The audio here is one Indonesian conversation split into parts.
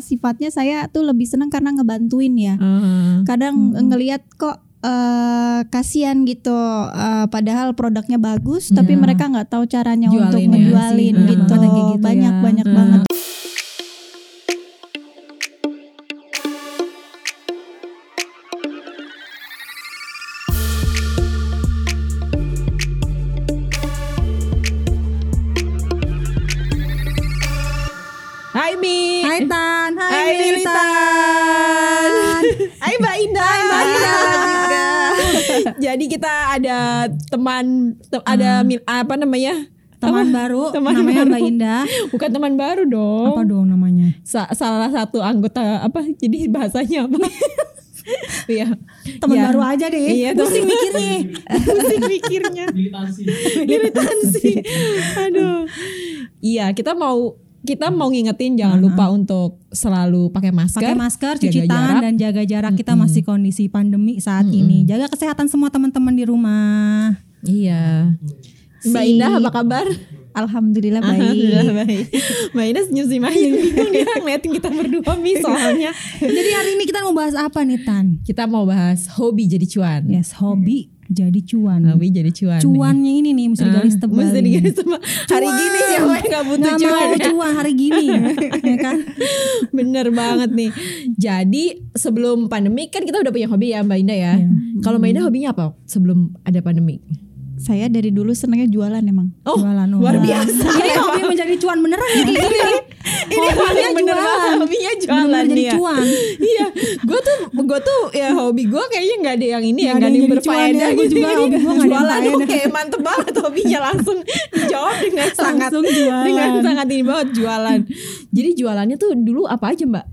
sifatnya saya tuh lebih senang karena ngebantuin ya. Ah. Kadang ngelihat kok eh kasihan gitu eh, padahal produknya bagus tapi Ya. mereka nggak tahu caranya Jualin untuk ya. ngejualin Sih, gitu. banyak kayak gitu banyak ya. banyak Hmm. banget. Jadi kita ada teman te- ada mil- apa namanya? Teman Apa? baru, Teman namanya baru. Mbak Indah. Bukan teman baru dong. Apa dong namanya? Sa- salah satu anggota apa? Jadi bahasanya apa? Iya. Teman Iya. baru aja deh. Iya, Pusing mikirnya. Pusing mikirnya. militansi Militansi. Aduh. Iya, kita mau kita mau ngingetin jangan lupa untuk selalu pakai masker. Pakai masker, cuci jaga tangan jarak. dan jaga jarak. Kita masih kondisi pandemi saat ini. Jaga kesehatan semua teman-teman di rumah. Iya. Mbak Si- Indah apa kabar? Alhamdulillah baik. Alhamdulillah baik. Mbak Indah senyum-senyum aja bingung dia ngeliatin kita berdua Mi soalnya. Jadi hari ini kita mau bahas apa nih Tan? Kita mau bahas hobi jadi cuan. Yes, hobi jadi cuan. Hobi jadi cuan. nih. Cuannya ini nih mesti digaris Ah, tebal. Mesti ini. digaris tebal. Hari gini siapa yang gak butuh Nggak cuan? mau cuan hari gini, ya kan? Bener banget nih. Jadi sebelum pandemi kan kita udah punya hobi ya Mbak Indah ya. Iya. Kalau Mbak Indah hobinya apa sebelum ada pandemi? Saya dari dulu senangnya jualan emang. Oh, Jualan, oh. luar biasa. Ini hobi menjadi cuan beneran ya kayak gini nih. Ini Hobinya jualan. hobinya jualan jadi ya. cuan. iya, gue tuh gue tuh ya hobi gue kayaknya nggak ada yang ini ya Nggak ada yang jadi ya, berfaedah gua gitu. juga yang jualan oke mantep banget hobinya langsung dijawab dengan sangat dengan sangat ini banget jualan. Jadi jualannya tuh dulu apa aja mbak?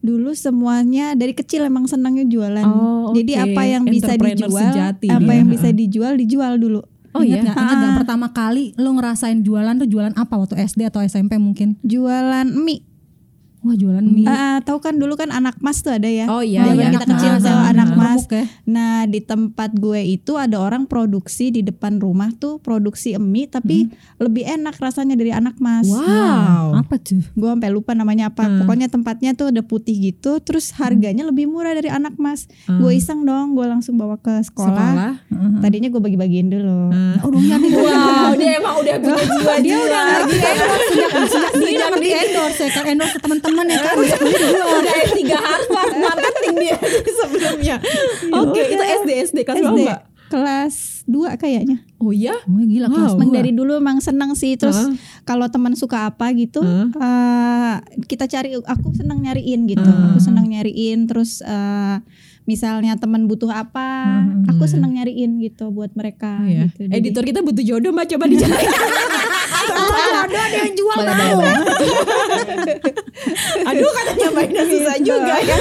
Dulu semuanya dari kecil emang senangnya jualan. Oh, Jadi oke. apa yang bisa dijual, sejati apa dia. yang bisa dijual dijual dulu. Oh iya. Ingat? Ingat nggak pertama kali lo ngerasain jualan tuh jualan apa waktu SD atau SMP mungkin? Jualan mie. Wah jualan mie. Ah, tahu kan dulu kan anak mas tuh ada ya. Oh iya, Zaman iya. kita kecil sewa ah, anak mas. Kerupuk ya? Nah di tempat gue itu ada orang produksi di depan rumah tuh produksi mie tapi lebih enak rasanya dari anak mas. Wow. Apa tuh? Gue sampai lupa namanya apa. Hmm. Pokoknya tempatnya tuh ada putih gitu. Terus harganya lebih murah dari anak mas. Gue iseng dong. Gue langsung bawa ke sekolah. Sekolah. Tadinya gue bagi-bagiin dulu. Ah. Oh dong ya nih. Wow, dia emang udah punya jiwa dia udah Lagi endorse sejak dia udah ngerti endorse ya kan endorse ke teman-teman ya kan. udah S3 Harvard marketing dia sebelumnya. Oke, itu SD SD kelas berapa, SD Mbak? kelas 2 kayaknya. Oh iya? Wah gila Wow. kelas Emang dari dulu emang seneng sih. Terus Heeh. kalau teman suka apa gitu, Heeh. eh, kita cari. Aku seneng nyariin gitu. Heeh. Aku seneng nyariin. Terus eh, misalnya teman butuh apa, aku seneng nyariin gitu buat mereka. Oh, iya. gitu. Jadi- Editor kita butuh jodoh Mbak, coba dicari. ada ada yang jual mau. boleh, Aduh katanya Ina susah juga ya.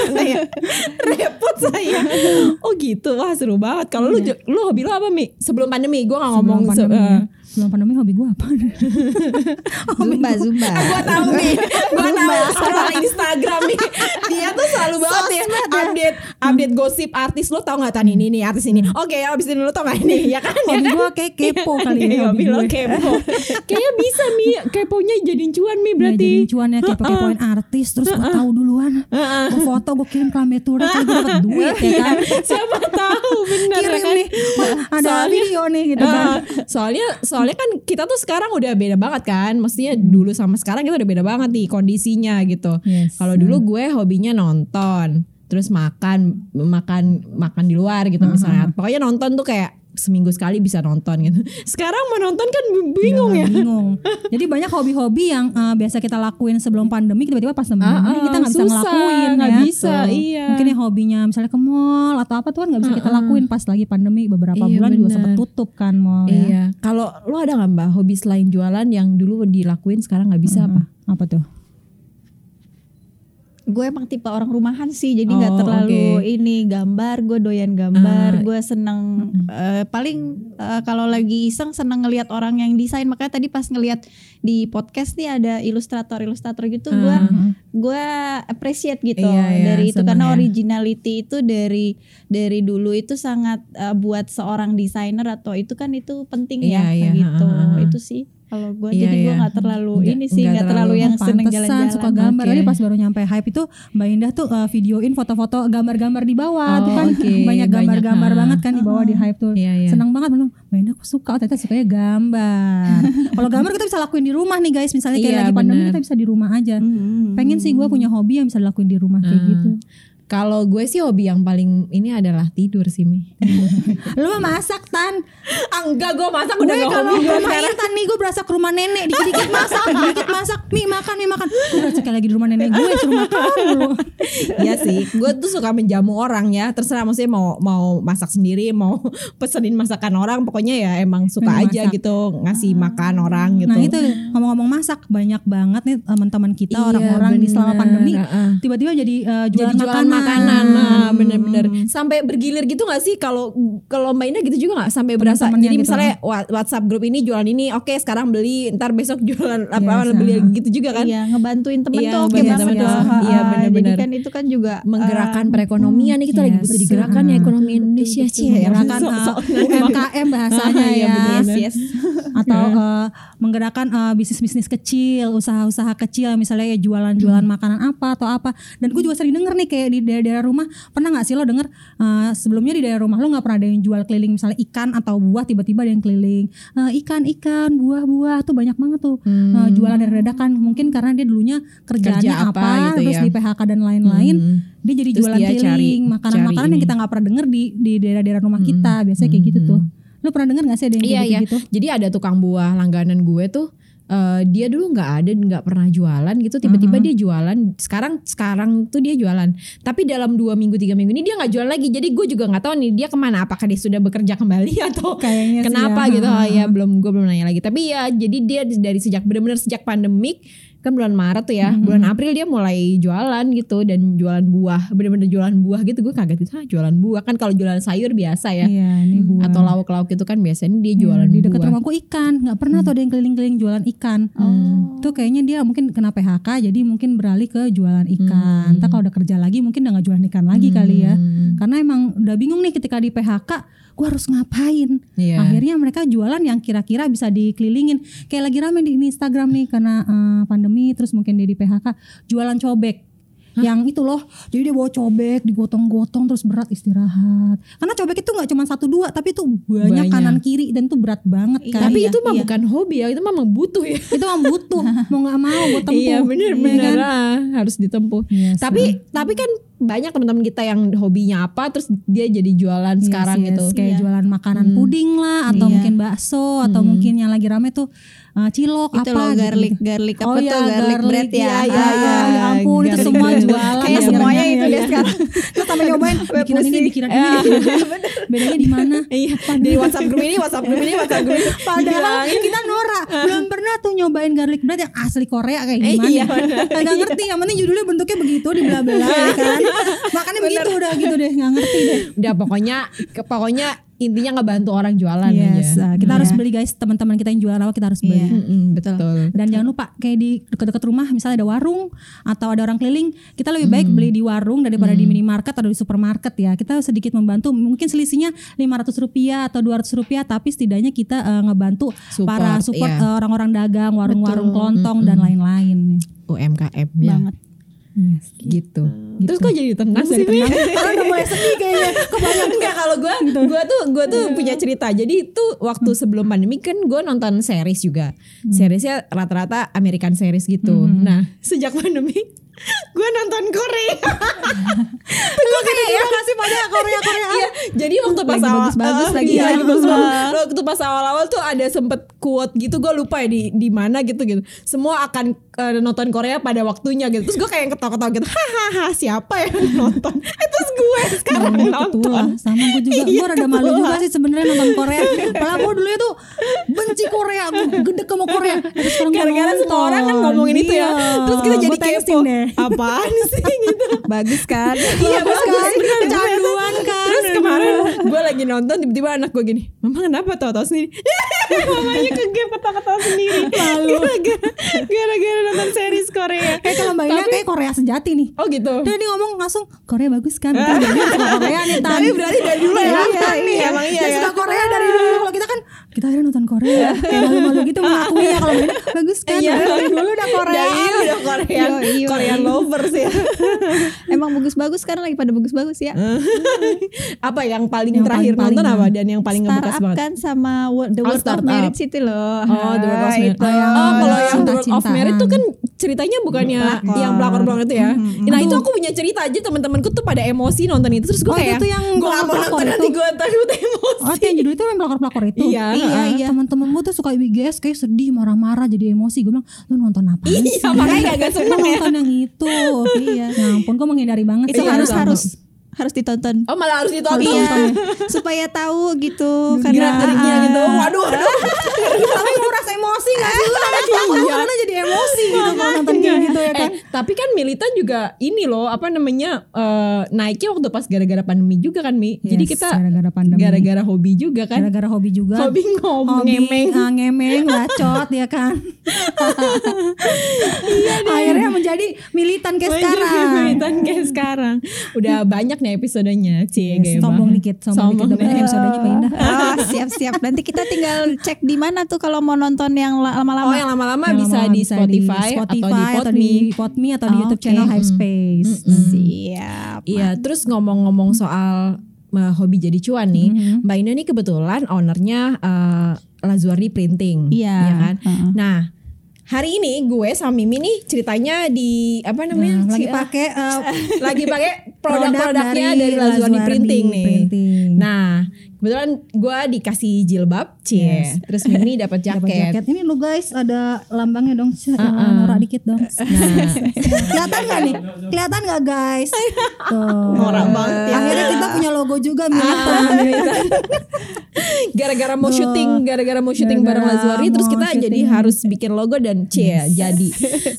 Repot saya. Oh gitu, wah seru banget. Kalau lu jo- lu hobi lu apa Mi? Sebelum pandemi, gue gak ngomong. Sebelum se- pandemi, eh, ya. Sebelum pandemi hobi gue apa? Zumba, Zumba. Gue tahu nih, gue tahu scroll Instagram nih. Dia tuh selalu banget ya update update gosip artis lo tau gak tan ini nih artis ini. Oke, abis ini lo tau gak ini ya kan? Ya Hobi kan? gue kayak kepo kali ya hobi lo kepo. Kayaknya bisa Mi, keponya jadiin cuan Mi Ya, berarti. jadi cuan ya kepo-kepoin artis terus gue tahu duluan. Gue foto gue kirim ke Lambetura gue dapet duit ya kan. Siapa tahu bener ya Kirim kan? nih. Ada Soalnya- video nih gitu kan. Ah, soalnya soalnya kan kita tuh sekarang udah beda banget kan. Mestinya dulu sama sekarang kita udah beda banget nih kondisinya gitu. Yes. Kalau dulu gue hobinya nonton, terus makan makan makan di luar gitu misalnya. Pokoknya nonton tuh kayak seminggu sekali bisa nonton gitu. Sekarang mau nonton kan bingung ya. bingung. Jadi banyak hobi-hobi yang eh, biasa kita lakuin sebelum pandemi tiba-tiba pas pandemi Ah, ah, kita nggak bisa ngelakuin nggak ya. bisa, iya. Hobinya misalnya ke mall atau apa tuh kan nggak bisa kita lakuin pas lagi pandemi beberapa Iya, bulan juga bener. sempat tutup kan mall ya. Iya. Kalau lo ada nggak mbak hobi selain jualan yang dulu dilakuin sekarang nggak bisa apa? Apa tuh? gue emang tipe orang rumahan sih jadi nggak Oh, terlalu oke. ini gambar gue doyan gambar Ah. gue seneng eh, paling eh, kalau lagi iseng seneng ngelihat orang yang desain makanya tadi pas ngelihat di podcast nih ada ilustrator ilustrator gitu gue Ah. gue appreciate gitu Iya, iya, dari itu karena ya. originality itu dari dari dulu itu sangat eh, buat seorang desainer atau itu kan itu penting Iya, ya iya, gitu ha, ha, ha. itu sih kalau gue Iya, jadi gue iya. nggak terlalu Nggak- ini sih nggak nggak terlalu terlalu yang seneng jalan-jalan suka gambar Oke. Tadi pas baru nyampe hype itu Mbak Indah tuh uh, videoin foto-foto gambar-gambar di bawah Oh, tuh kan oke. banyak Banyak, gambar-gambar ah. banget kan di bawah di hype tuh Iya, iya. senang banget bilang Mbak Indah aku suka oh, ternyata sukanya gambar kalau gambar kita bisa lakuin di rumah nih guys misalnya kayak Iya, lagi pandemi bener. kita bisa di rumah aja Hmm. pengen sih gue punya hobi yang bisa dilakuin di rumah kayak Ah. gitu Kalau gue sih hobi yang paling ini adalah tidur sih Mi. lu mah masak tan. Ah, enggak gue masak gue kalau ke rumah Intan nih gue berasa ke rumah nenek. Dikit-dikit masak dikit-dikit masak. Mi makan mi makan. Gue berasa kayak lagi di rumah nenek gue suruh makan mulu. Iya sih, gue tuh suka menjamu orang ya. Terserah maksudnya mau mau masak sendiri, mau pesenin masakan orang, pokoknya ya emang suka Lagi aja masak. gitu ngasih makan orang gitu. Nah itu ngomong-ngomong masak banyak banget nih teman-teman kita Iya, orang-orang di selama pandemi. Tiba-tiba jadi uh, Jadi jualan, jualan makanan, nah, bener-bener. Sampai bergilir gitu gak sih? Kalau kalau Mbak Ina gitu juga nggak? Sampai berasa. Jadi gitu. misalnya wa- WhatsApp grup ini jualan ini oke sekarang beli ntar besok jualan apa Biasa. beli gitu juga kan? Iya ngebantuin temen Iya, tuh oke banget temen. Ha, Iya, ha. bener-bener. Jadi kan itu kan juga menggerakkan eh, perekonomian nih kita lagi yes, butuh digerakkan ya betul. ekonomi Indonesia sih ya. Uh, sok- UMKM bahasanya Ah, iya, ya. yes yes. atau uh, menggerakkan uh, bisnis-bisnis kecil usaha-usaha kecil misalnya ya jualan-jualan makanan apa atau apa. Dan gue juga sering denger nih kayak di daerah-daerah rumah pernah nggak sih lo denger uh, sebelumnya di daerah rumah lo nggak pernah ada yang jual keliling misalnya ikan atau buah tiba-tiba ada yang keliling Uh, ikan ikan buah-buah tuh banyak banget tuh Uh, jualan dari dadakan mungkin karena dia dulunya kerjaannya Hmm. Kerja apa, apa gitu terus ya. di PHK dan lain-lain Hmm. dia jadi Terus jualan dia keliling makanan-makanan yang kita nggak pernah denger di di daerah-daerah rumah kita biasanya kayak gitu tuh lo pernah denger gak sih ada yang Iya kayak iya. gitu Jadi ada tukang buah langganan gue tuh eh, dia dulu nggak ada nggak pernah jualan gitu. Tiba-tiba Mhm. dia jualan. Sekarang sekarang tuh dia jualan. Tapi dalam dua minggu tiga minggu ini dia nggak jualan lagi. Jadi gue juga nggak tahu nih dia ke mana. Apakah dia sudah bekerja kembali atau Kayaknya sih kenapa ya. gitu? Oh, ya belum gue belum nanya lagi. Tapi ya jadi dia dari sejak benar-benar sejak pandemik kan bulan Maret tuh ya bulan April dia mulai jualan gitu dan jualan buah bener-bener jualan buah gitu gue kaget gitu ah jualan buah kan kalau jualan sayur biasa ya Iya, ini buah. atau lauk-lauk itu kan biasanya dia Iya, jualan di dekat rumahku ikan, nggak pernah tuh ada yang keliling-keliling jualan ikan. Oh. Tuh kayaknya dia mungkin kena PHK, jadi mungkin beralih ke jualan ikan. Hmm. Ntar kalau udah kerja lagi, mungkin udah nggak jualan ikan lagi kali ya. Hmm. Karena emang udah bingung nih ketika di PHK, gue harus ngapain? Iya. Akhirnya mereka jualan yang kira-kira bisa dikelilingin. Kayak lagi rame di, Instagram nih karena eh, pandemi, terus mungkin dia di PHK, jualan cobek. Yang itu loh, jadi dia bawa cobek, digotong-gotong terus berat istirahat. Karena cobek itu nggak cuma satu dua, tapi itu banyak, Banyak. kanan kiri dan itu berat banget Iya, kan. Tapi iya, itu mah iya. bukan hobi ya, itu memang butuh ya. itu mah butuh, mau nggak mau buat tempuh. Iya bener ya bener kan? ah, harus ditempuh. Yes, Tapi tapi kan banyak teman-teman kita yang hobinya apa terus dia jadi jualan Yes, sekarang yes, gitu. Kayak Iya. jualan makanan Hmm. puding lah atau Iya. mungkin bakso atau mungkin yang lagi rame tuh uh, cilok itu apa loh gitu. garlic garlic apa Oh tuh iya, garlic, bread ya. Iya, iya, Ah, iya. ya ampun itu garlic semua bread. jualan. Kayak ya, semuanya iya, itu iya. deh sekarang. Terus sampai nyobain bikinan ini bikinan Ya. ini. Bedanya di mana? Iya, di WhatsApp grup ini, WhatsApp grup ini, WhatsApp grup ini. Padahal kita Nora belum pernah tuh nyobain garlic bread yang asli Korea kayak gimana. iya, bener. Gak ngerti yang penting judulnya bentuknya begitu di belah-belah ya kan. Makanya begitu udah gitu deh nggak ngerti deh. Udah pokoknya ke- pokoknya intinya ngebantu orang jualan Yes, aja. uh, kita harus Iya. beli guys teman-teman kita yang jualan apa kita harus beli. Iya. Mm-mm, betul. Dan jangan lupa kayak di dekat-dekat rumah misalnya ada warung atau ada orang keliling, kita lebih baik beli di warung daripada di minimarket atau di supermarket ya. Kita sedikit membantu, mungkin selisihnya 500 rupiah atau 200 rupiah, tapi setidaknya kita eh, ngebantu Support, para support iya. eh, orang-orang dagang, warung-warung Betul. kelontong dan lain-lain. UMKM ya. Banget. Yes. Gitu. Terus kok jadi tenang sih? Jadi Mi? tenang. Karena udah mulai sedih kayaknya. Kebanyakan Enggak kalau gue gue tuh gue tuh punya cerita. Jadi itu waktu sebelum pandemi kan gue nonton series juga. Seriesnya rata-rata American series gitu. Nah sejak pandemi gue nonton Korea. gue kayak ya kasih pada Korea-Korea. Iya, jadi waktu pas Lagi awal bagus-bagus lagi iya, ya. lagi bagus-bagus. Waktu pas awal-awal tuh ada sempet quote gitu gue lupa ya di di mana gitu gitu. Semua akan eh, nonton Korea pada waktunya gitu. Terus gue kayak yang ketawa-ketawa gitu. Hahaha siapa yang nonton? Eh, Terus gue sekarang nonton. sama gue juga Iya, gue rada malu juga sih sebenarnya nonton Korea padahal gue dulu tuh benci Korea gue gede sama Korea Terus sekarang Gara-gara semua orang kan ngomongin itu ya. Iya. Terus kita jadi kepo. Apaan sih gitu. Bagus kan? Iya bagus kan? Kecanduan kan? Terus kemarin gue lagi nonton tiba-tiba anak gue gini, Mama kenapa tau-tau sendiri? mamanya ke game ketawa-ketawa sendiri gara-gara gara-gara nonton series Korea Kayak kalau Mbak Ina kayak Korea sejati nih. oh gitu Dia, dia ngomong langsung Korea bagus kan. Korea nih. Tapi berarti dari dulu ya? Iya, Iya, emang iya ya. suka Korea dari dulu. Kalau kita kan kita akhirnya nonton Korea. Kayak malu-malu gitu mengakui ya kalau Ina bagus kan. Iya. Dari dulu udah Korea. dari udah Korean iyo. lovers ya Emang bagus-bagus sekarang lagi pada bagus-bagus ya. apa yang paling Yang terakhir paling-paling nonton ya. apa dan yang paling ngebekas banget kan sama The World of. Marriage itu loh. Oh, The World of Marriage. Oh, kalau yang The World of. Marriage itu kan ceritanya bukannya yang pelakor-pelakor itu ya. Nah, itu aku punya cerita aja teman-temanku tuh pada emosi nonton itu terus gue Oh, kayak itu tuh yang gue gak mau nonton nanti gue takut emosi. Oh, yang judul itu yang pelakor-pelakor itu. Iya, iya, iya. Teman-temanmu tuh suka IBGS kayak sedih, marah-marah, jadi emosi. Gue bilang, lu nonton apa? Iya, makanya gak seneng ya. nonton yang itu. Iya. Ya ampun, gue menghindari banget. Itu sih. Harus harus harus ditonton. Oh, malah harus ditonton. Iya, supaya tahu gitu karena geriknya ah, gitu. Waduh, waduh. Tapi nguras emosi gak sih? Lu Iya. karena jadi emosi gitu kalau nonton kayak gitu ya kan. Eh, tapi kan Militan juga ini loh apa namanya eh, naiknya waktu pas gara-gara pandemi juga kan Mi. Jadi kita gara-gara pandemi. gara-gara hobi juga kan. Gara-gara hobi juga. Hobi ngomong Hobi, ngemeng. ah, ngemeng, bacot ya kan. Akhirnya menjadi militan kayak sekarang. Militan kayak sekarang. Udah banyak nih episodenya. Cie, Yes, gaya sombong banget. dikit, sombong, dikit. Udah banyak episodenya Mbak Indah. Ah, siap-siap. Nanti kita tinggal cek di mana tuh kalau mau nonton yang la- Oh lama-lama. yang lama-lama bisa lama-lama di Spotify, Spotify atau di Podme. Podme atau di Oh, YouTube oke. channel Hype Space. Siap. Iya, terus ngomong-ngomong soal hobi jadi cuan nih, Mhm. Mbak Ina nih kebetulan ownernya eh, Lazuardi Printing, Iya. ya kan? Heeh. Nah, hari ini gue sama Mimi nih ceritanya di apa namanya? Nah, lagi pakai uh, lagi pakai produk produk-produknya dari, Lazuardi Lazuardi Printing nih. Printing. Nah, kebetulan gue dikasih jilbab, cie, Yes. terus Mimi dapat jaket. jaket. Ini lo guys ada lambangnya dong. Uh Uh-uh. Norak dikit dong. Nah, Kelihatan gak nih? Kelihatan gak guys? Tuh. Norak banget ya. Akhirnya kita punya logo juga militan. gara-gara mau syuting, gara-gara mau syuting bareng Gara-gara Lazuardi, terus mau kita syuting. jadi harus bikin logo dan cie jadi.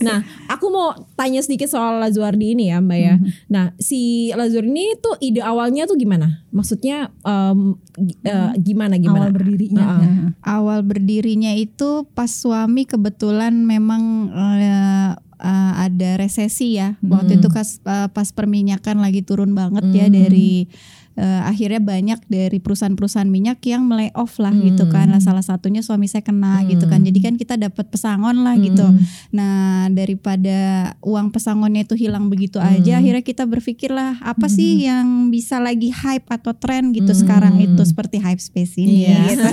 Nah, aku mau tanya sedikit soal Lazuardi ini ya, Mbak ya. Mhm. Nah, si Lazuardi ini tuh ide awalnya tuh gimana? Maksudnya em, eh, gimana gimana? Awal berdirinya. Uh-uh. Ya. awal berdirinya itu pas suami kebetulan memang eh, eh, ada resesi ya. Waktu itu pas, eh, pas perminyakan lagi turun banget ya dari eh, akhirnya banyak dari perusahaan-perusahaan minyak yang melay off lah gitu kan. Nah, salah satunya suami saya kena gitu kan. Jadi kan kita dapat pesangon lah gitu. Nah, daripada uang pesangonnya itu hilang begitu aja, akhirnya kita berpikir lah apa sih yang bisa lagi hype atau tren gitu sekarang itu seperti hype space ini Iya. gitu.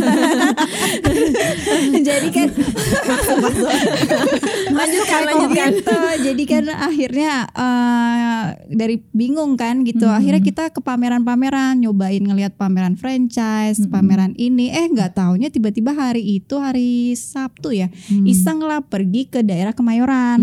Jadi kan lanjutkan, lanjutkan. gitu. Jadi kan akhirnya eh, dari bingung kan gitu. Akhirnya kita ke pameran-pameran, nyobain ngelihat pameran franchise, pameran ini. Eh nggak taunya tiba-tiba hari itu hari Sabtu ya, iseng lah pergi ke daerah Kemayoran.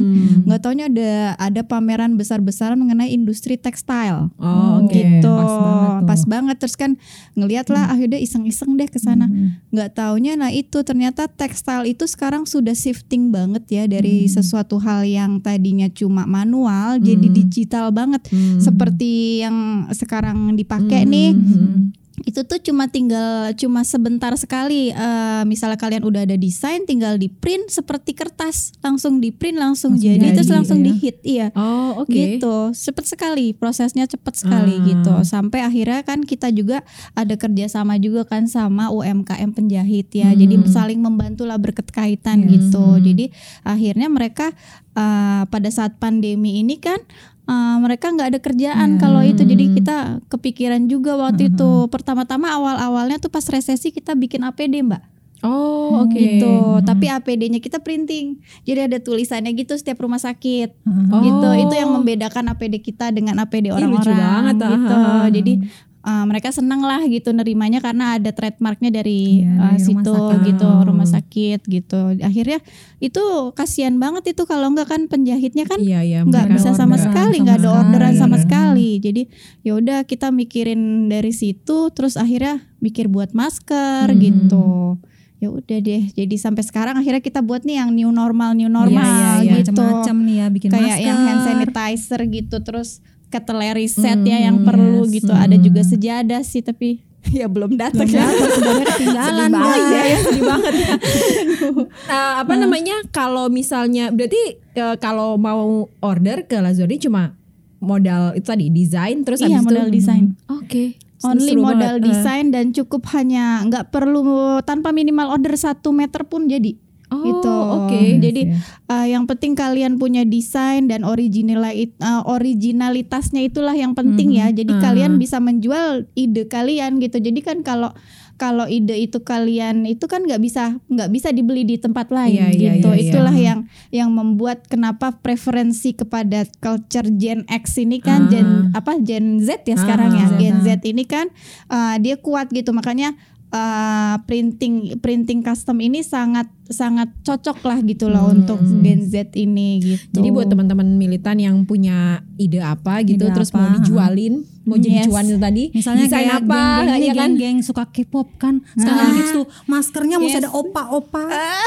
Nggak taunya ada ada pameran besar-besaran mengenai industri tekstil. Oh, oke. gitu. Pas banget tuh. Pas banget terus kan ngelihat lah akhirnya iseng-iseng deh ke sana. Nggak taunya nah itu ternyata tekstil itu sekarang sudah shifting banget ya dari sesuatu hal yang tadinya cuma manual jadi digital banget. Seperti yang sekarang dipakai nih itu tuh cuma tinggal cuma sebentar sekali eh, misalnya kalian udah ada desain tinggal di print seperti kertas langsung di print langsung, Langsung jadi, jadi, terus langsung ya. di hit iya. Oh, oke. gitu cepet sekali prosesnya cepet sekali Ah. gitu. Sampai akhirnya kan kita juga ada kerjasama juga kan sama UMKM penjahit ya. Jadi saling membantu lah berkaitan gitu. jadi akhirnya mereka eh, pada saat pandemi ini kan eh, mereka nggak ada kerjaan kalau itu. Jadi kita kepikiran juga waktu itu. Pertama-tama awal-awalnya tuh pas resesi kita bikin APD mbak. Oh, oke. gitu. Tapi APD-nya kita printing. Jadi ada tulisannya gitu setiap rumah sakit. Oh. gitu. Itu yang membedakan APD kita dengan APD Ih, orang-orang lucu banget, gitu. Jadi uh, mereka senang lah gitu nerimanya karena ada trademarknya dari, Iya, uh, dari rumah situ sakit. gitu Oh. rumah sakit gitu akhirnya itu kasihan banget itu kalau enggak kan penjahitnya kan Iya, iya. nggak bisa sama sekali nggak ada orderan sama sekali jadi ya udah kita mikirin dari situ terus akhirnya mikir buat masker Hmm. gitu ya udah deh jadi sampai sekarang akhirnya kita buat nih yang new normal new normal iya, iya. gitu Macam-macam nih ya bikin kayak masker. yang hand sanitizer gitu terus cutlery set ya yang Hmm, perlu yes. gitu ada juga sejadah sih tapi ya belum datang datang, sebenarnya ketinggalan banget guys. ya, sedih banget ya. Nah, apa namanya? Kalau misalnya berarti eh, kalau mau order ke Lazuri cuma modal itu tadi desain terus iya habis itu- modal desain Oke. only Seru modal banget. desain dan cukup hanya nggak perlu tanpa minimal order satu meter pun jadi Oh, gitu. oke. Jadi Yes, uh, yang penting kalian punya desain dan original uh, originalitasnya itulah yang penting ya. Jadi Ah. kalian bisa menjual ide kalian gitu. Jadi kan kalau kalau ide itu kalian itu kan nggak bisa nggak bisa dibeli di tempat lain Iya, iya, gitu. iya, iya. Itulah yang yang membuat kenapa preferensi kepada culture Gen X ini kan Ah. Gen apa Gen Z ya sekarang Ah, ya. Z. Gen Z ini kan uh, dia kuat gitu. Makanya uh, printing printing custom ini sangat sangat cocok lah gitu loh Hmm. untuk Gen Z ini gitu. Jadi buat teman-teman militan yang punya ide apa gitu Ide terus apa, mau dijualin, mau jadi Yes. cuan itu tadi, Misalnya desain kayak apa geng-geng ini ya kan? geng-geng suka K-pop kan. Sekarang hits tuh maskernya mesti ada opa-opa,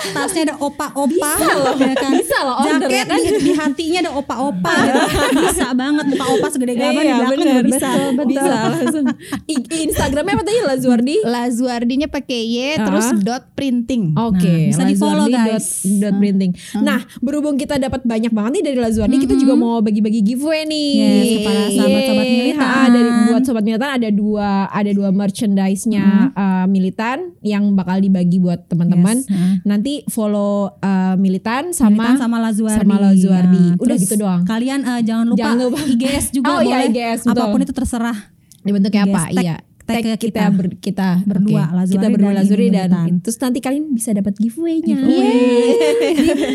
tasnya ada opa-opa, ya kan. Bisa loh order ya Jaket kan? di, di hatinya ada opa-opa gitu. Bisa banget muka opa segede gaban di Iya, belakang bener. juga bisa. Bisa langsung. I- Instagramnya apa tadi Lazuardi? Lazuardinya pakai Y terus Ah. dot printing. Oke, Nah, bisa di-follow, Lazuardi guys. dot- dot printing. Nah, berhubung kita dapat banyak banget nih dari Lazuardi, kita juga mau bagi-bagi giveaway nih. Yes, kepada sahabat-sahabat militan. Ha, dari buat sobat militan ada dua ada dua merchandise-nya uh, militan yang bakal dibagi buat teman-teman. Yes, heeh. Nanti follow uh, militan sama Militan sama Lazuardi. sama Lazuardi. Nah, Udah terus gitu doang. Kalian eh, jangan lupa, Jangan lupa. IGS juga Oh, iya, boleh. IGS, betul. Apa pun itu terserah. Dibentuknya apa? iya. Tag Tag kita, kita. ber- kita Berdua, oke. Lazuri kita berdua dan Lazuri dan militan. terus nanti kalian bisa dapat giveaway-nya.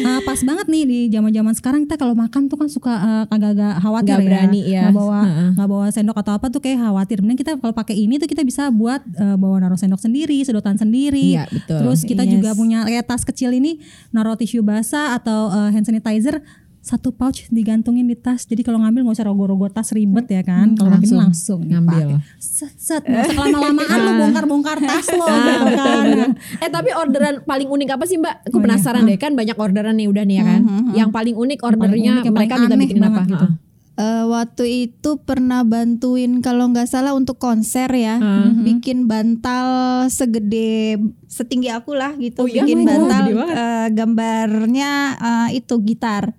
Eh, pas banget nih di zaman-zaman sekarang kita kalau makan tuh kan suka eh, agak-agak khawatir Nggak ya. berani ya. Nggak bawa nggak bawa sendok atau apa tuh kayak khawatir. Mending kita kalau pakai ini tuh kita bisa buat eh, bawa naruh sendok sendiri, sedotan sendiri. Iya, betul. Terus kita Yes. juga punya kayak tas kecil ini naruh tisu basah atau eh, hand sanitizer satu pouch digantungin di tas. Jadi kalau ngambil nggak usah rogo-rogo tas ribet ya kan. Kalau pakai ini langsung ngambil. Set set lama-lamaan lu bongkar-bongkar tas lo Ah, gitu betul, kan. betul. Eh tapi orderan paling unik apa sih Mbak? Aku Oh, iya. penasaran deh kan banyak orderan nih udah nih ya kan. Yang paling unik ordernya unik, yang mereka paling minta bikinin apa? gitu. Eh, waktu itu pernah bantuin kalau nggak salah untuk konser ya, Hmm. bikin bantal segede setinggi aku lah gitu, Oh iya? bikin Oh, bantal eh, gambarnya eh, itu gitar.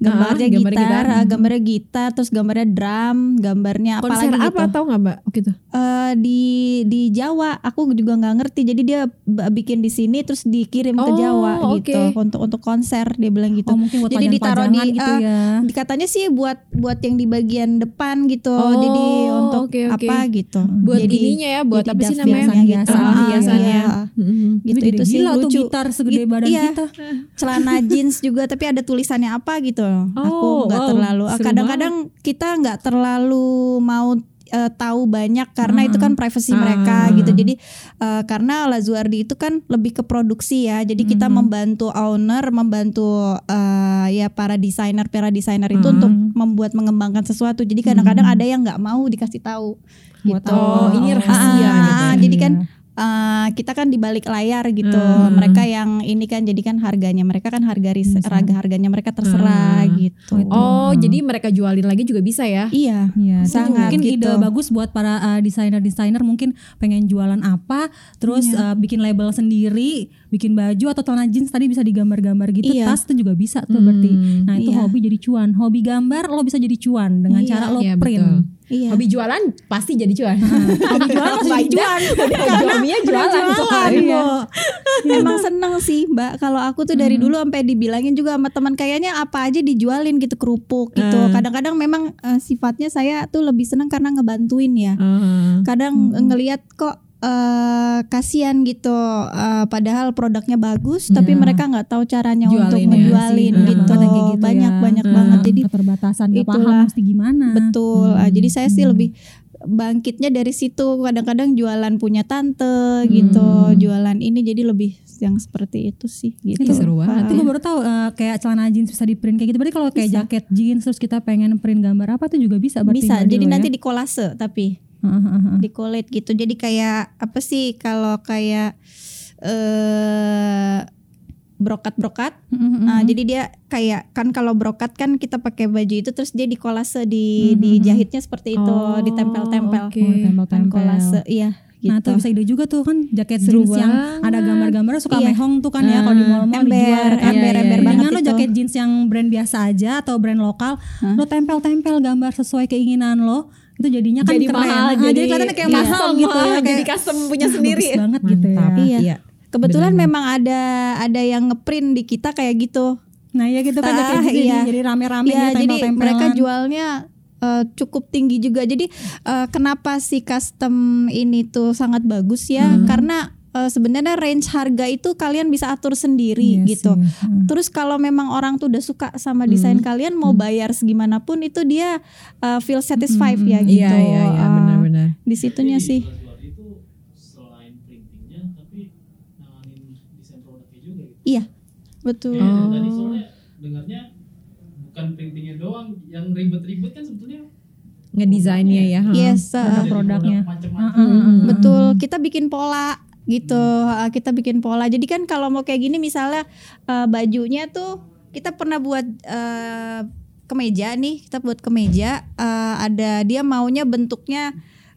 Gambarnya Ah, gambar gitar, gitar. eh, gambarnya gitar, terus gambarnya drum, gambarnya apa Konser lagi apa gitu. tahu nggak Mbak? Gitu. Eh, di di Jawa, aku juga nggak ngerti. Jadi dia bikin di sini terus dikirim ke Oh, Jawa oke. gitu untuk untuk konser dia bilang gitu. Oh mungkin buat Jadi ditaruh di gitu eh, ya. di- katanya sih buat buat yang di bagian depan gitu. Oh, jadi untuk oke, oke. apa gitu. Buat jadi, ininya ya, buat apa sih namanya? biasanya gitu. Hiasan, Ah, hiasannya. iya. Mhm. Gitu itu sih gila tuh lucu. gitar segede badan iya. kita. Celana jeans juga tapi ada tulisannya apa gitu. Aku Oh, nggak wow, terlalu. ah, Kadang-kadang kita nggak terlalu mau eh, tahu banyak karena itu kan privasi mereka Ah. gitu. Jadi eh, karena Lazuardi itu kan lebih ke produksi ya. Jadi kita membantu owner, membantu eh, ya para desainer, para desainer itu untuk membuat mengembangkan sesuatu. Jadi kadang-kadang ada yang nggak mau dikasih tahu gitu. Oh, ini rahasia Ah, gitu ya. Jadi kan eh, kita kan di balik layar gitu. Hmm. Mereka yang ini kan jadi kan harganya mereka kan harga ris- harga harganya mereka terserah Hmm. gitu. Oh, jadi mereka jualin lagi juga bisa ya? Iya, Iya, sangat mungkin gitu. ide bagus buat para uh, desainer-desainer mungkin pengen jualan apa, terus Iya. uh, bikin label sendiri, bikin baju atau celana jeans tadi bisa digambar-gambar gitu, Iya. tas itu juga bisa tuh berarti. Nah itu Iya. hobi jadi cuan, hobi gambar lo bisa jadi cuan dengan Iya. cara lo Iya, print. betul. Iya. Hobi jualan pasti jadi cuan. Hobi jualan pasti jadi cuan. Hobinya jualan. Jualan, Iya. Emang seneng sih Mbak Kalau aku tuh dari dulu sampai dibilangin juga sama teman Kayaknya apa aja dijualin gitu Kerupuk gitu Kadang-kadang memang eh, sifatnya saya tuh lebih seneng karena ngebantuin ya Heeh. Kadang ngelihat kok eh kasihan gitu eh, padahal produknya bagus tapi mereka nggak tahu caranya untuk Jualin ya. ngejualin Banyak gitu kayak gitu banyak ya. banyak Hmm. banget jadi keterbatasan gak paham itulah. mesti gimana. betul Ah, jadi saya sih lebih bangkitnya dari situ kadang-kadang jualan punya tante gitu jualan ini jadi lebih yang seperti itu sih gitu Ih, seru banget Itu gue baru tahu eh, kayak celana jeans bisa di print kayak gitu. Berarti kalau kayak jaket jeans terus kita pengen print gambar apa tuh juga bisa berarti bisa jadi Dio nanti ya? di kolase tapi. Di collate gitu jadi kayak apa sih kalau kayak eh brokat-brokat. Mm-mm. Nah, jadi dia kayak kan kalau brokat kan kita pakai baju itu terus dia dikolase di Mhm. dijahitnya seperti itu, Oh, ditempel-tempel. oke. Oh, tempel-tempel. Kan kolase, iya gitu. Nah tuh bisa ide juga tuh kan jaket Seru jeans yang ada gambar-gambar suka Iya. mehong tuh kan ya kalau di mall-mall ember, dijual kan. ember, Iya, ember iya, banget lo itu. jaket jeans yang brand biasa aja atau brand lokal, Hah? lo tempel-tempel gambar sesuai keinginan lo, itu jadinya kan jadi keren. mahal, Ah, jadi, kelihatannya kayak iya. mahal gitu ya, jadi kayak custom punya sendiri. bagus banget gitu ya. Mantap. Iya. Kebetulan Benar. memang ada ada yang ngeprint di kita kayak gitu. Nah ya gitu kan Ah, jaket jeans iya. jadi, jadi rame-rame Iya, ya jadi mereka jualnya eh, cukup tinggi juga. Jadi eh, kenapa si custom ini tuh sangat bagus ya? Hmm. Karena eh, sebenarnya range harga itu kalian bisa atur sendiri Iya gitu. sih. Hmm. Terus kalau memang orang tuh udah suka sama desain kalian mau bayar segimanapun itu dia eh, feel satisfied ya gitu. Iya iya iya Eh, benar-benar. di situnya sih. Jual itu selain printingnya tapi nanganin desain produknya juga gitu. Iya. Betul. Kayak Oh. Tadi soalnya dengarnya bukan printingnya doang, yang ribet-ribet kan sebetulnya Ngedesainnya ya. ha. Yes, jadi produknya. produk macam-macam. Mm-mm. Betul, kita bikin pola gitu. Uh, Kita bikin pola. Jadi kan kalau mau kayak gini misalnya uh, bajunya tuh kita pernah buat uh, kemeja nih, kita buat kemeja uh, ada dia maunya bentuknya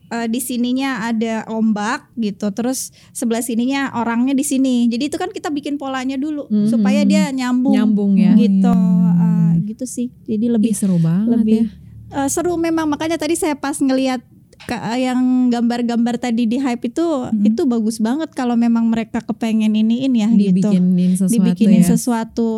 uh, di sininya ada ombak gitu. Terus sebelah sininya orangnya di sini. Jadi itu kan kita bikin polanya dulu Mhm. supaya dia nyambung. Nyambung ya. Gitu. Uh, gitu sih. Jadi lebih Ih, seru banget lebih ya. eh, seru memang makanya tadi saya pas ngelihat yang gambar-gambar tadi di hype itu itu bagus banget kalau memang mereka kepengen iniin ya gitu. Dibikinin sesuatu dibikinin ya. sesuatu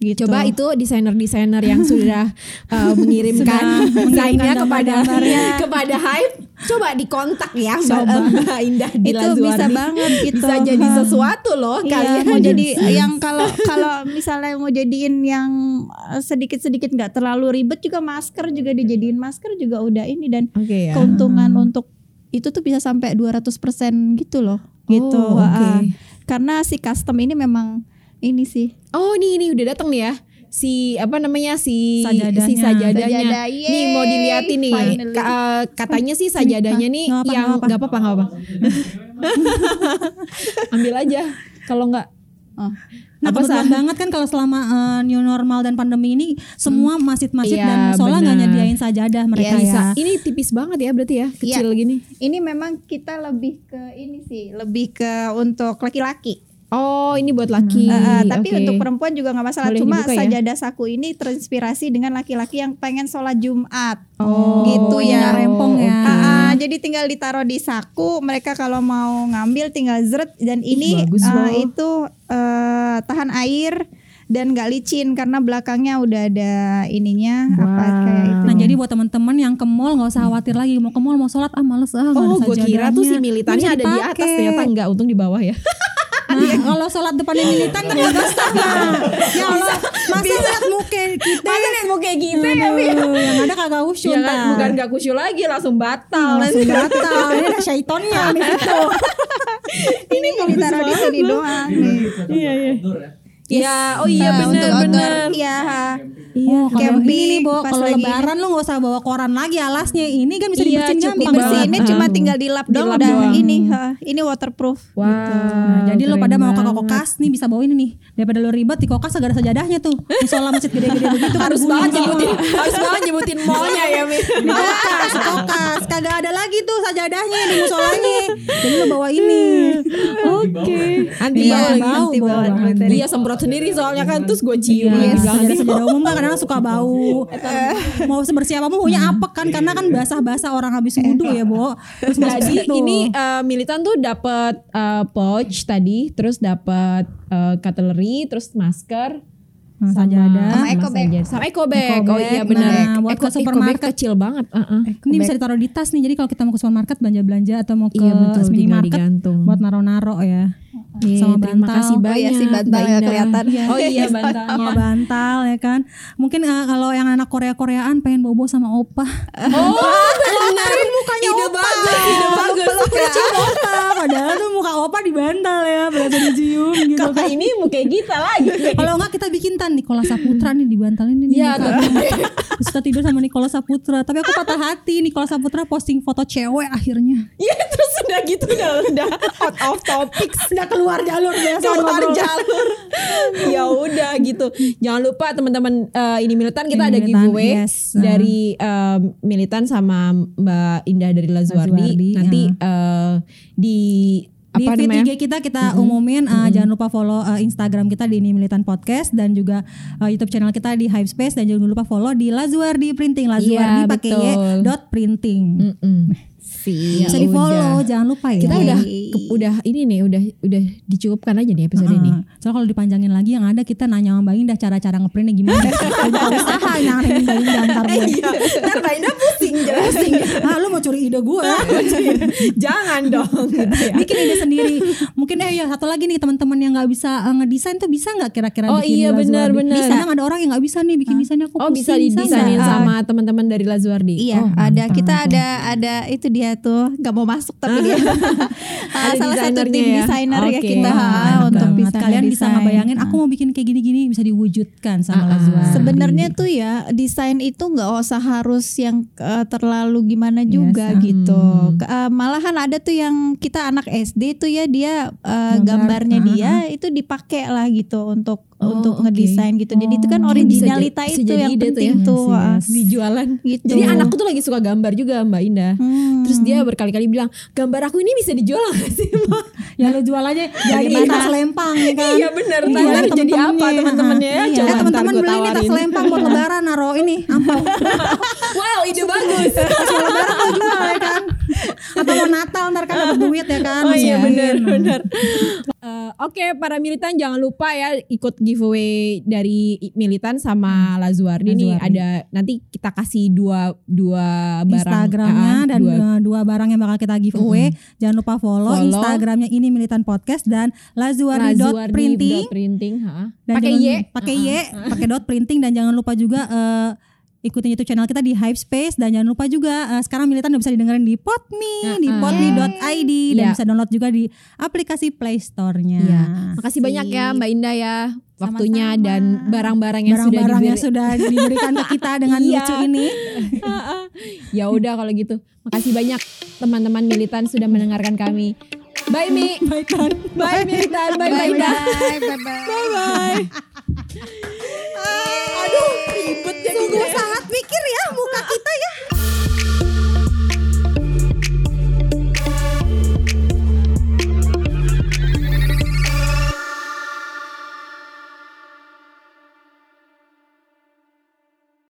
gitu. Coba itu desainer-desainer yang sudah uh, mengirimkan desainnya kepada kepada Hype, coba dikontak ya Mbak, Mbak Indah itu Dila bisa banget gitu. Bisa jadi sesuatu loh Iya, kalian mau jadi yang kalau kalau misalnya mau jadiin yang eh, sedikit-sedikit nggak terlalu ribet juga masker juga dijadiin masker juga udah ini dan Oke ya. keuntungan untuk itu tuh bisa sampai 200% gitu loh. Gitu. Oh, oke. Ah, karena si custom ini memang ini sih. Oh ini ini udah datang nih ya. Si apa namanya si Sajadahnya. si sajadahnya. Sajadah, nih mau yeay, diliatin nih. Ka- eh, katanya sih sajadahnya nih Nggak apa, yang nggak apa. nggak apa-apa nggak apa. Ambil aja. Kalau nggak oh. Nah Apa, kebetulan Sah? banget kan kalau selama eh, new normal dan pandemi ini semua masjid-masjid Iya, dan musola nggak nyediain sajadah mereka Iya, ya. bisa. Ini tipis banget ya berarti ya, kecil gini. ini memang kita lebih ke ini sih lebih ke untuk laki-laki Oh, ini buat laki. Eh, eh, tapi Oke. untuk perempuan juga nggak masalah Boleh cuma dibuka ya? sajadah saku ini terinspirasi dengan laki-laki yang pengen sholat jumat Oh, gitu ya. rempong ya. oke. Ah, ah, jadi tinggal ditaruh di saku mereka kalau mau ngambil tinggal zret dan Ih, ini bagus loh. itu eh, tahan air dan gak licin karena belakangnya udah ada ininya apa Wah. kayak itu Nah jadi buat teman-teman yang ke mall nggak usah khawatir lagi mau ke mall mau sholat ah males ah nggak Oh, gue kira tuh si militannya ada di atas ternyata enggak, untung di bawah ya. Nah, kalau sholat depannya militan kan udah sama. Ya Allah, masa lihat muka kita? Masa nih mau kayak gitu ya, yang ada kagak usyuk Ya kan, bukan gak kusyuk lagi, langsung batal. langsung batal. Ini ada syaitonnya di situ. ini mau ditaruh di sini doang nih. Iya, iya. Outdoor ya. Iya, oh iya Nah, benar benar. iya Iya, kalau camping ini nih, Bo, pas kalau lebaran lu nggak usah bawa koran lagi alasnya. Ini kan bisa Iya, dibersihin gampang. dibersihinnya banget. cuma tinggal dilap doang Dilap udah doang. ini ha, ini waterproof Wah, Nah, jadi lo keren pada mau ke kokas nih bisa bawa ini nih. Daripada lo ribet di kokas gak ada sajadahnya tuh. Musola masjid gede-gede begitu kan harus banget nyebutin, harus banget nyebutin mallnya ya, Mi. kokas, kokas kagak ada lagi tuh sajadahnya di musolanya. Jadi lo bawa ini. Oke. Anti Iya, bau bau, bau bawa banget. tadi. Iya semprot sendiri soalnya kan terus gue cium Iya, lagi sajadah banget. sajadah umum kan kadang suka bau. Mau sebersih apa pun punya apek kan karena kan basah-basah orang habis wudhu ya, Bo. Terus Jadi situ. ini eh, militan tuh dapat eh, pouch tadi, terus dapat eh, cutlery, terus masker, sajadah. Sama eco bag. sama eco bag. Oh iya benar. nah, buat eco, ke supermarket. kecil banget. Heeh. Ini bisa ditaruh di tas nih. Jadi kalau kita mau ke supermarket belanja-belanja atau mau ke Iya betul minimarket digantung. buat naro-naro ya. Iya, sama terima bantal. kasih Oh banyak. iya sih, bantal ya kelihatan. Oh iya bantalnya. Sama bantal ya kan. Mungkin eh, kalau yang anak Korea-Koreaan pengen bobo sama opa. Oh benar. mukanya ide opa. bagus, ide bagus. Cium opa. Padahal tuh muka opa di bantal ya. Berasa dicium gitu Kalau kan. ini mau kayak kita lagi. Kalau enggak kita bikin tan Nikola Saputra nih dibantalin nih. Iya, mukanya. Terus kita tidur sama Nikola Saputra. Tapi aku patah hati Nikola Saputra posting foto cewek akhirnya. Iya terus udah gitu udah udah out of topic. Udah keluar keluar jalur biasa keluar jalur. ya udah gitu. Jangan lupa teman-teman eh, ini militan kita Ini ada Militan, giveaway yes. dari eh, militan sama Mbak Indah dari Lazuardi. Lazuardi, Nanti ya. eh, di di apa feed namanya? IG kita kita umumin uh, jangan lupa follow uh, Instagram kita di ini militan podcast dan juga uh, YouTube channel kita di Hype Space dan jangan lupa follow di Lazuardi Printing Lazuardi Iya, pakai y dot printing Mm-mm. Siap. bisa di follow jangan lupa ya Kita udah ke- udah ini nih udah udah dicukupkan aja nih episode ini. Heeh. Soalnya kalau dipanjangin lagi yang ada kita nanya sama Mbak Indah cara-cara ngeprintnya gimana. Buka usaha nyariin Mbak Indah ntar gue. Ntar Mbak Indah pusing jelasin. ah lu mau curi ide gue. Jangan dong. gitu ya. bikin ide sendiri. Mungkin eh ya satu lagi nih teman-teman yang nggak bisa eh, ngedesain tuh bisa nggak kira-kira Oh bikin iya, Lazuardi? benar. Bisa ada orang yang nggak bisa nih bikin desainnya aku Oh bisa pusing, didesainin sama teman-teman dari Lazuardi. Iya, Oh, ada kita ada ada itu dia tuh nggak mau masuk tapi dia Ah, salah satu tim ya? desainer ya kita ah, untuk bisa kalian bisa ngebayangin aku mau bikin kayak gini-gini bisa diwujudkan sama ah. Lazuardi. Sebenarnya tuh ya desain itu nggak usah harus yang eh, terlalu gimana juga gitu. Hmm. Eh, malahan ada tuh yang kita anak SD tuh ya dia eh, Gambar, gambarnya dia itu dipakai lah gitu untuk Oh, untuk oke. ngedesain gitu. Jadi itu kan Oh, originalita bisa itu jadi yang tuh penting ya. tuh. Dijualan. Gitu. Jadi anakku tuh lagi suka gambar juga Mbak Indah. Hmm. Terus dia berkali-kali bilang gambar aku ini bisa dijual gak sih Ma? ya lu jual aja jadi tas lempang ya kan. Iya benar. Dijual Ntar ke jadi apa teman-temannya ya? Coba eh, ntar teman-teman beli nih tas lempang buat lebaran naro ini amplop. Wow ide bagus. Lebaran jual ya kan. Atau mau Natal ntar kan dapat duit ya kan. Oh iya benar benar. Eh, Oke para militan jangan lupa ya ikut giveaway dari militan sama Lazuardi nih Lazuardi. ada nanti kita kasih dua dua barang Instagramnya ah, dan dua dua, barang yang bakal kita giveaway. Jangan lupa follow, Follow. Instagramnya ini militan podcast dan lazuardi dot Lazuardi printing. dot printing ha. Dan pakai Y pakai Y, pakai dot printing dan jangan lupa juga eh, ikutin YouTube channel kita di Hype Space dan jangan lupa juga eh, sekarang militan udah bisa didengerin di Podme, di Uh-uh. podme.id dan Iya. bisa download juga di aplikasi Play Store-nya. Iya. Makasih banyak ya Mbak Indah ya waktunya Sama-sama. dan barang-barang yang sudah yang sudah diberikan ke kita dengan Iya. lucu ini. ya udah kalau gitu. Makasih banyak teman-teman militan sudah mendengarkan kami. Bye Mi. Bye militan. Bye Mbak Indah. bye bye bye. Bye. Aduh ribet jadinya. Sungguh sangat mikir ya muka kita ya.